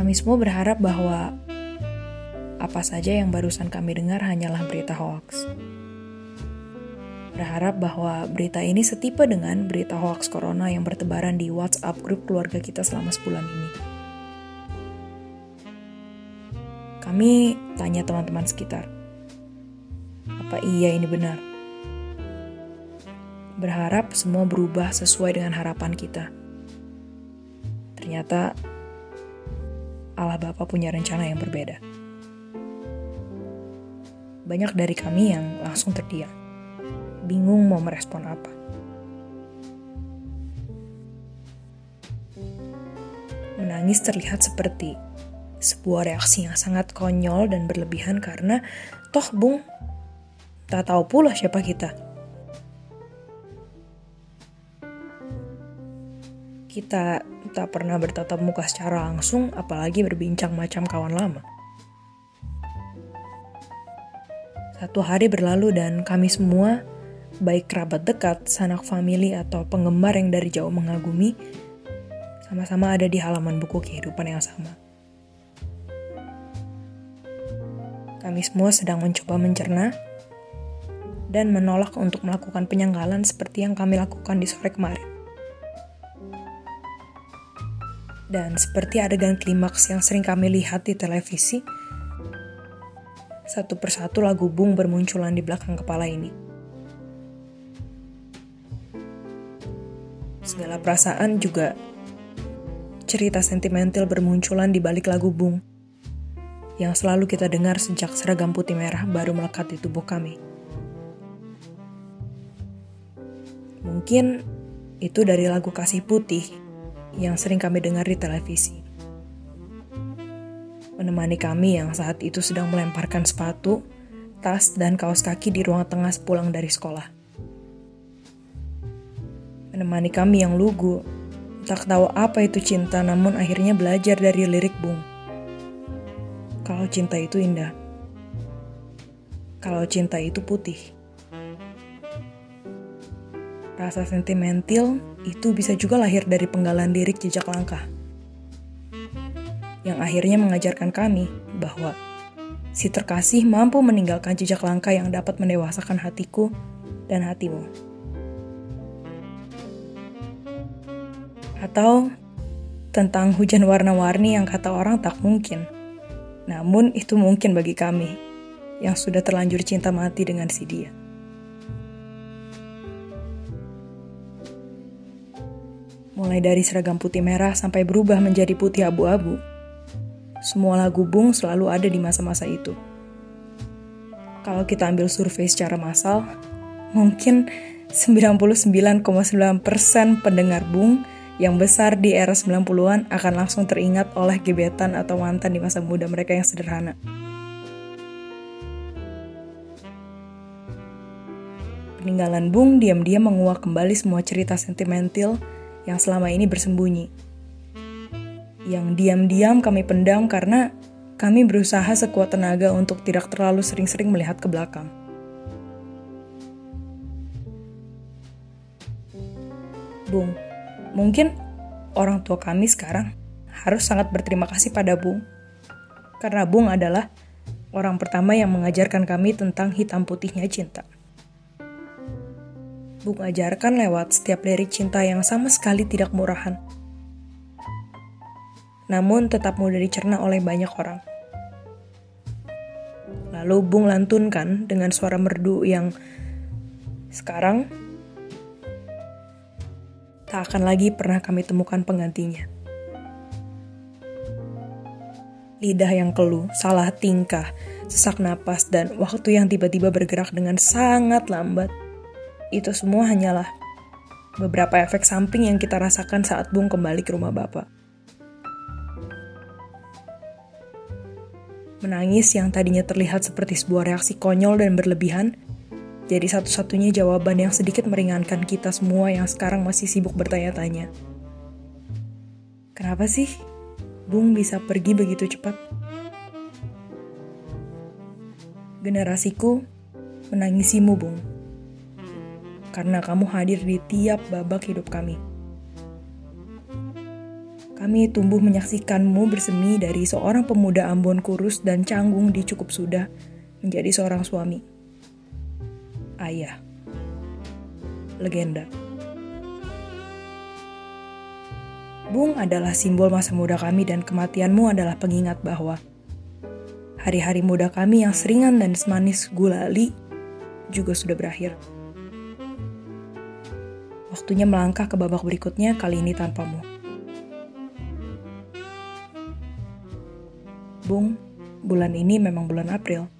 Kami semua berharap bahwa apa saja yang barusan kami dengar hanyalah berita hoax. Berharap bahwa berita ini setipe dengan berita hoax corona yang bertebaran di WhatsApp grup keluarga kita selama sebulan ini. Kami tanya teman-teman sekitar, apa iya ini benar? Berharap semua berubah sesuai dengan harapan kita. Ternyata Allah Bapa punya rencana yang berbeda. Banyak dari kami yang langsung terdiam, bingung mau merespon apa. Menangis terlihat seperti sebuah reaksi yang sangat konyol dan berlebihan karena toh bung tak tahu pula siapa kita. Kita tak pernah bertatap muka secara langsung, apalagi berbincang macam kawan lama. Satu hari berlalu dan kami semua, baik kerabat dekat, sanak famili, atau penggemar yang dari jauh mengagumi, sama-sama ada di halaman buku kehidupan yang sama. Kami semua sedang mencoba mencerna dan menolak untuk melakukan penyanggalan seperti yang kami lakukan di sore kemarin. Dan seperti adegan klimaks yang sering kami lihat di televisi, satu persatu lagu Bung bermunculan di belakang kepala ini. Segala perasaan juga cerita sentimental bermunculan di balik lagu Bung yang selalu kita dengar sejak seragam putih merah baru melekat di tubuh kami. Mungkin itu dari lagu Kasih Putih yang sering kami dengar di televisi. Menemani kami yang saat itu sedang melemparkan sepatu, tas, dan kaos kaki di ruang tengah sepulang dari sekolah. Menemani kami yang lugu, tak tahu apa itu cinta namun akhirnya belajar dari lirik Bung. Kalau cinta itu indah. Kalau cinta itu putih. Rasa sentimental itu bisa juga lahir dari penggalan lirik jejak langkah. Yang akhirnya mengajarkan kami bahwa si terkasih mampu meninggalkan jejak langkah yang dapat mendewasakan hatiku dan hatimu. Atau tentang hujan warna-warni yang kata orang tak mungkin. Namun itu mungkin bagi kami yang sudah terlanjur cinta mati dengan si dia. Mulai dari seragam putih merah sampai berubah menjadi putih abu-abu. Semua lagu Bung selalu ada di masa-masa itu. Kalau kita ambil survei secara massal, mungkin 99,9% pendengar Bung yang besar di era 90-an akan langsung teringat oleh gebetan atau mantan di masa muda mereka yang sederhana. Peninggalan Bung diam-diam menguak kembali semua cerita sentimental yang selama ini bersembunyi. Yang diam-diam kami pendam karena kami berusaha sekuat tenaga untuk tidak terlalu sering-sering melihat ke belakang. Bung, mungkin orang tua kami sekarang harus sangat berterima kasih pada Bung. Karena Bung adalah orang pertama yang mengajarkan kami tentang hitam putihnya cinta. Bung ajarkan lewat setiap lirik cinta yang sama sekali tidak murahan. Namun tetap mudah dicerna oleh banyak orang. Lalu Bung lantunkan dengan suara merdu yang sekarang tak akan lagi pernah kami temukan penggantinya. Lidah yang keluh, salah tingkah, sesak napas, dan waktu yang tiba-tiba bergerak dengan sangat lambat itu semua hanyalah beberapa efek samping yang kita rasakan saat Bung kembali ke rumah Bapak. Menangis yang tadinya terlihat seperti sebuah reaksi konyol dan berlebihan, jadi satu-satunya jawaban yang sedikit meringankan kita semua yang sekarang masih sibuk bertanya-tanya. Kenapa sih Bung bisa pergi begitu cepat? Generasiku menangisimu, Bung karena kamu hadir di tiap babak hidup kami. Kami tumbuh menyaksikanmu bersemi dari seorang pemuda Ambon kurus dan canggung di cukup sudah menjadi seorang suami. Ayah. Legenda. Bung adalah simbol masa muda kami dan kematianmu adalah pengingat bahwa hari-hari muda kami yang seringan dan semanis gulali juga sudah berakhir. Waktunya melangkah ke babak berikutnya kali ini tanpamu. Bung, bulan ini memang bulan April.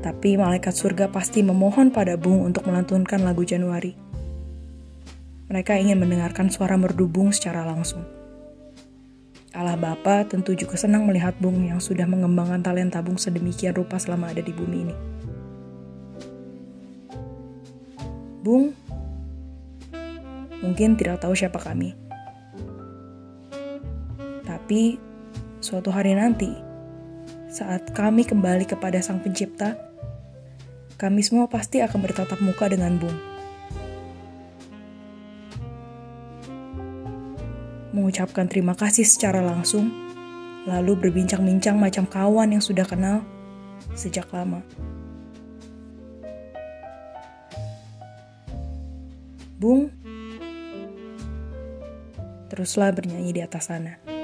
Tapi malaikat surga pasti memohon pada Bung untuk melantunkan lagu Januari. Mereka ingin mendengarkan suara merdu Bung secara langsung. Allah Bapa tentu juga senang melihat Bung yang sudah mengembangkan talenta Bung sedemikian rupa selama ada di bumi ini. Bung, mungkin tidak tahu siapa kami. Tapi suatu hari nanti, saat kami kembali kepada Sang Pencipta, kami semua pasti akan bertatap muka dengan Bung. Mengucapkan terima kasih secara langsung, lalu berbincang-bincang macam kawan yang sudah kenal sejak lama. Bung, teruslah bernyanyi di atas sana.